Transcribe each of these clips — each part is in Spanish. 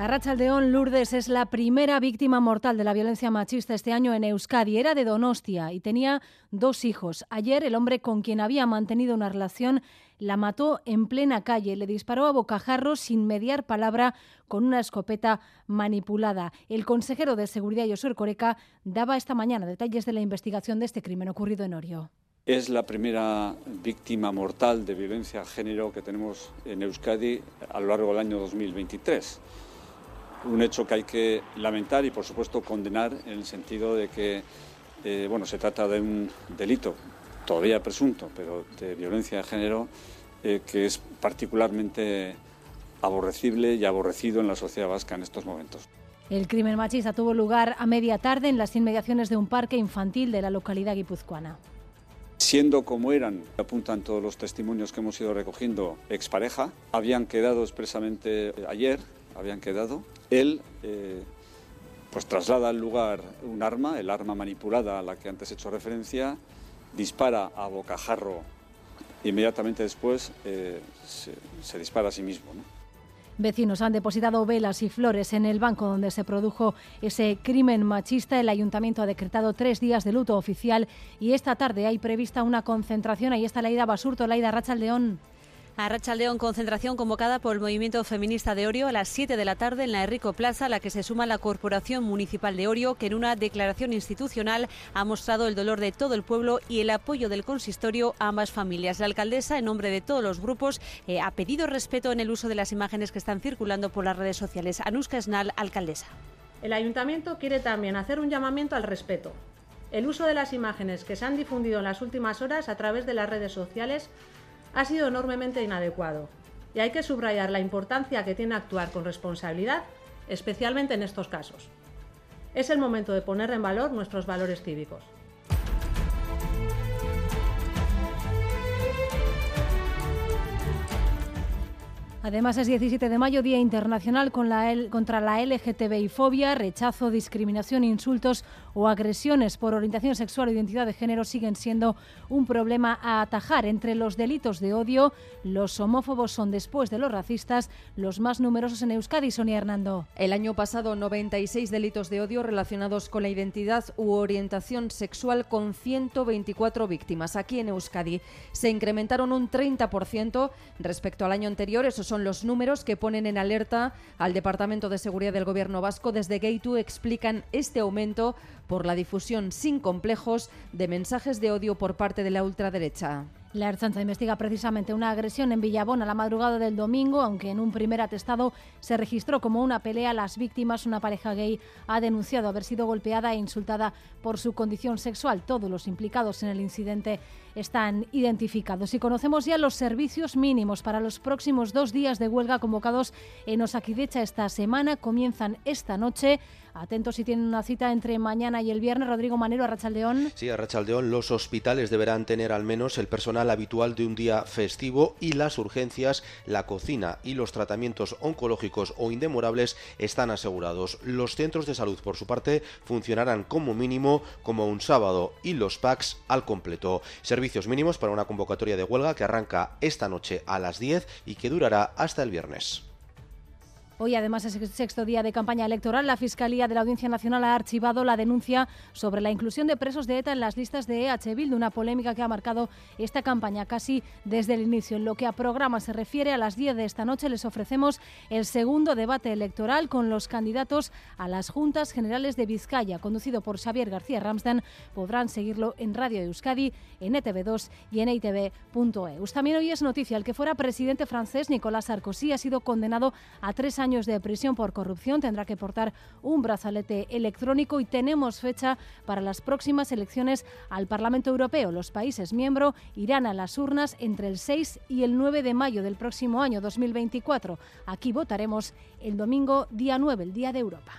Arrachaldeón Lourdes es la primera víctima mortal de la violencia machista este año en Euskadi. Era de Donostia y tenía dos hijos. Ayer el hombre con quien había mantenido una relación la mató en plena calle. Le disparó a bocajarro sin mediar palabra con una escopeta manipulada. El consejero de Seguridad José Coreca daba esta mañana detalles de la investigación de este crimen ocurrido en Orio. Es la primera víctima mortal de violencia de género que tenemos en Euskadi a lo largo del año 2023 un hecho que hay que lamentar y, por supuesto, condenar en el sentido de que, eh, bueno, se trata de un delito todavía presunto, pero de violencia de género eh, que es particularmente aborrecible y aborrecido en la sociedad vasca en estos momentos. El crimen machista tuvo lugar a media tarde en las inmediaciones de un parque infantil de la localidad guipuzcoana. Siendo como eran, apuntan todos los testimonios que hemos ido recogiendo, expareja, habían quedado expresamente ayer habían quedado. Él eh, pues traslada al lugar un arma, el arma manipulada a la que antes he hecho referencia, dispara a bocajarro inmediatamente después eh, se, dispara a sí mismo. Vecinos han depositado velas y flores en el banco donde se produjo ese crimen machista. El ayuntamiento ha decretado tres días de luto oficial y esta tarde hay prevista una concentración. Ahí está Laida Basurto, Laida Rachaldeón. A León, concentración convocada por el Movimiento Feminista de Orio a las 7 de la tarde en la Enrico Plaza, a la que se suma la Corporación Municipal de Orio, que en una declaración institucional ha mostrado el dolor de todo el pueblo y el apoyo del consistorio a ambas familias. La alcaldesa, en nombre de todos los grupos, eh, ha pedido respeto en el uso de las imágenes que están circulando por las redes sociales. Anuska Esnal, alcaldesa. El ayuntamiento quiere también hacer un llamamiento al respeto. El uso de las imágenes que se han difundido en las últimas horas a través de las redes sociales ha sido enormemente inadecuado y hay que subrayar la importancia que tiene actuar con responsabilidad, especialmente en estos casos. Es el momento de poner en valor nuestros valores cívicos. Además, es 17 de mayo, Día Internacional contra la LGTBI fobia, rechazo, discriminación, insultos o agresiones por orientación sexual o identidad de género siguen siendo un problema a atajar. Entre los delitos de odio, los homófobos son, después de los racistas, los más numerosos en Euskadi. Sonia Hernando. El año pasado, 96 delitos de odio relacionados con la identidad u orientación sexual con 124 víctimas. Aquí en Euskadi se incrementaron un 30% respecto al año anterior. Son los números que ponen en alerta al Departamento de Seguridad del Gobierno vasco. Desde Gaitu explican este aumento por la difusión sin complejos de mensajes de odio por parte de la ultraderecha. La Ertzaintza investiga precisamente una agresión en Villabón a la madrugada del domingo, aunque en un primer atestado se registró como una pelea. Las víctimas, una pareja gay, ha denunciado haber sido golpeada e insultada por su condición sexual. Todos los implicados en el incidente están identificados. Y conocemos ya los servicios mínimos para los próximos dos días de huelga convocados en Osakidecha esta semana. Comienzan esta noche. Atentos si tienen una cita entre mañana y el viernes. Rodrigo Manero, Arrachaldeón. Sí, Arrachaldeón, los hospitales deberán tener al menos el personal habitual de un día festivo y las urgencias, la cocina y los tratamientos oncológicos o indemorables están asegurados. Los centros de salud, por su parte, funcionarán como mínimo como un sábado y los PACs al completo. Servicios mínimos para una convocatoria de huelga que arranca esta noche a las 10 y que durará hasta el viernes. Hoy, además, es el sexto día de campaña electoral. La Fiscalía de la Audiencia Nacional ha archivado la denuncia sobre la inclusión de presos de ETA en las listas de EH Bildu, una polémica que ha marcado esta campaña casi desde el inicio. En lo que a programa se refiere, a las 10 de esta noche les ofrecemos el segundo debate electoral con los candidatos a las Juntas Generales de Vizcaya, conducido por Xavier García Ramsden. Podrán seguirlo en Radio Euskadi, en ETV2 y en EITV.eus. También hoy es noticia el que fuera presidente francés Nicolás Sarkozy ha sido condenado a tres años años de prisión por corrupción, tendrá que portar un brazalete electrónico y tenemos fecha para las próximas elecciones al Parlamento Europeo. Los países miembros irán a las urnas entre el 6 y el 9 de mayo del próximo año 2024. Aquí votaremos el domingo día 9, el Día de Europa.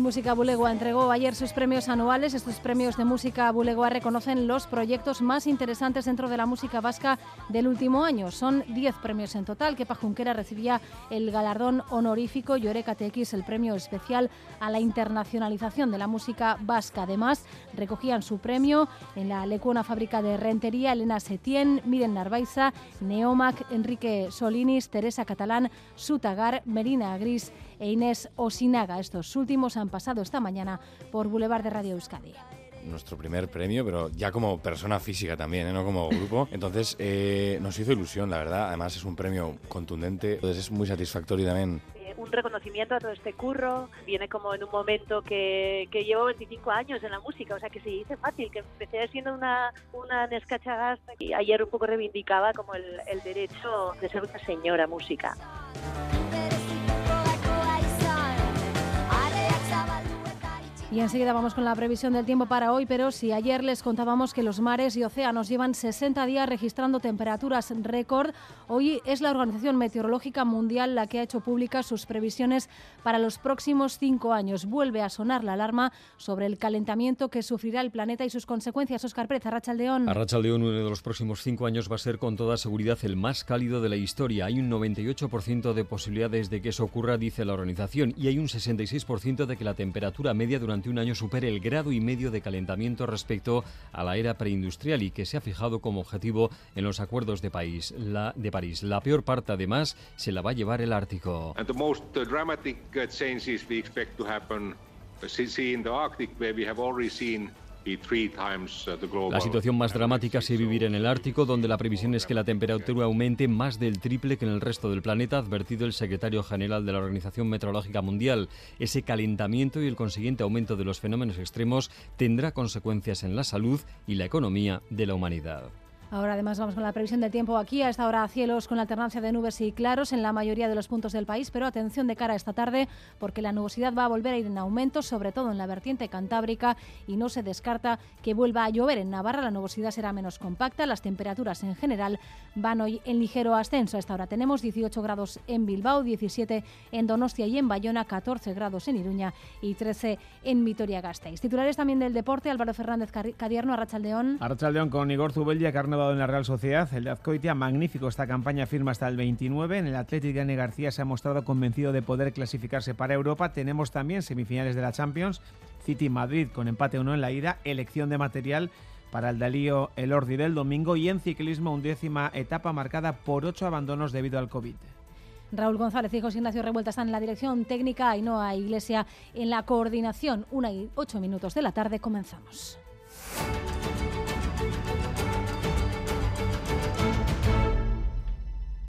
Música Bulegua entregó ayer sus premios anuales. Estos premios de Música Bulegua reconocen los proyectos más interesantes dentro de la música vasca del último año. Son 10 premios en total. Kepa Junquera recibía el galardón honorífico y Oreca TX el premio especial a la internacionalización de la música vasca. Además, recogían su premio en la Lecuona Fábrica de Rentería Elena Setién, Miren Narvaiza, Neomac, Enrique Solinis, Teresa Catalán, Sutagar, Merina Gris e Inés Osinaga. Estos últimos han pasado esta mañana por Boulevard de Radio Euskadi nuestro primer premio, pero ya como persona física también, ¿eh? no como grupo. Entonces eh, nos hizo ilusión, la verdad. Además es un premio contundente, entonces es muy satisfactorio también un reconocimiento a todo este curro. Viene como en un momento que, que llevo 25 años en la música, o sea que se dice fácil, que empecé siendo una, una nescachagasta y ayer un poco reivindicaba como el, el derecho de ser una señora música. Y enseguida vamos con la previsión del tiempo para hoy, pero si ayer les contábamos que los mares y océanos llevan 60 días registrando temperaturas récord, hoy es la Organización Meteorológica Mundial la que ha hecho públicas sus previsiones para los próximos cinco años. Vuelve a sonar la alarma sobre el calentamiento que sufrirá el planeta y sus consecuencias. Oscar Pérez, Arrachaldeón. Arrachaldeón, uno de los próximos cinco años va a ser con toda seguridad el más cálido de la historia. Hay un 98% de posibilidades de que eso ocurra, dice la organización, y hay un 66% de que la temperatura media durante un año supere el grado y medio de calentamiento respecto a la era preindustrial y que se ha fijado como objetivo en los acuerdos de, país, la, de París. La peor parte, además, se la va a llevar el Ártico. Uh, la situación más dramática se vivirá en el Ártico, donde la previsión es que la temperatura aumente más del triple que en el resto del planeta, ha advertido el secretario general de la Organización Meteorológica Mundial. Ese calentamiento y el consiguiente aumento de los fenómenos extremos tendrá consecuencias en la salud y la economía de la humanidad. Ahora además vamos con la previsión del tiempo aquí. A esta hora cielos con alternancia de nubes y claros en la mayoría de los puntos del país, pero atención de cara a esta tarde porque la nubosidad va a volver a ir en aumento, sobre todo en la vertiente cantábrica y no se descarta que vuelva a llover en Navarra. La nubosidad será menos compacta, las temperaturas en general van hoy en ligero ascenso. A esta hora tenemos 18 grados en Bilbao, 17 en Donostia y en Bayona, 14 grados en Iruña y 13 en Vitoria-Gasteiz. Titulares también del deporte, Álvaro Fernández Cadierno, Arrachaldeón. Arrachaldeón con Igor Zubeldia, En la Real Sociedad, el de Azcoitia, magnífico esta campaña, firma hasta el 29. En el Atlético Dani García se ha mostrado convencido de poder clasificarse para Europa. Tenemos también semifinales de la Champions, City Madrid con empate 1 en la ida, elección de material para el Dalío El Ordi del domingo y en ciclismo undécima etapa marcada por ocho abandonos debido al COVID. Raúl González y José Ignacio Revuelta están en la dirección técnica, y no hay Iglesia en la coordinación. Una y ocho minutos de la tarde comenzamos.